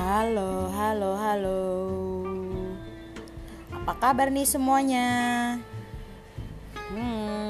Halo, halo, halo. Apa kabar nih semuanya? Hmm,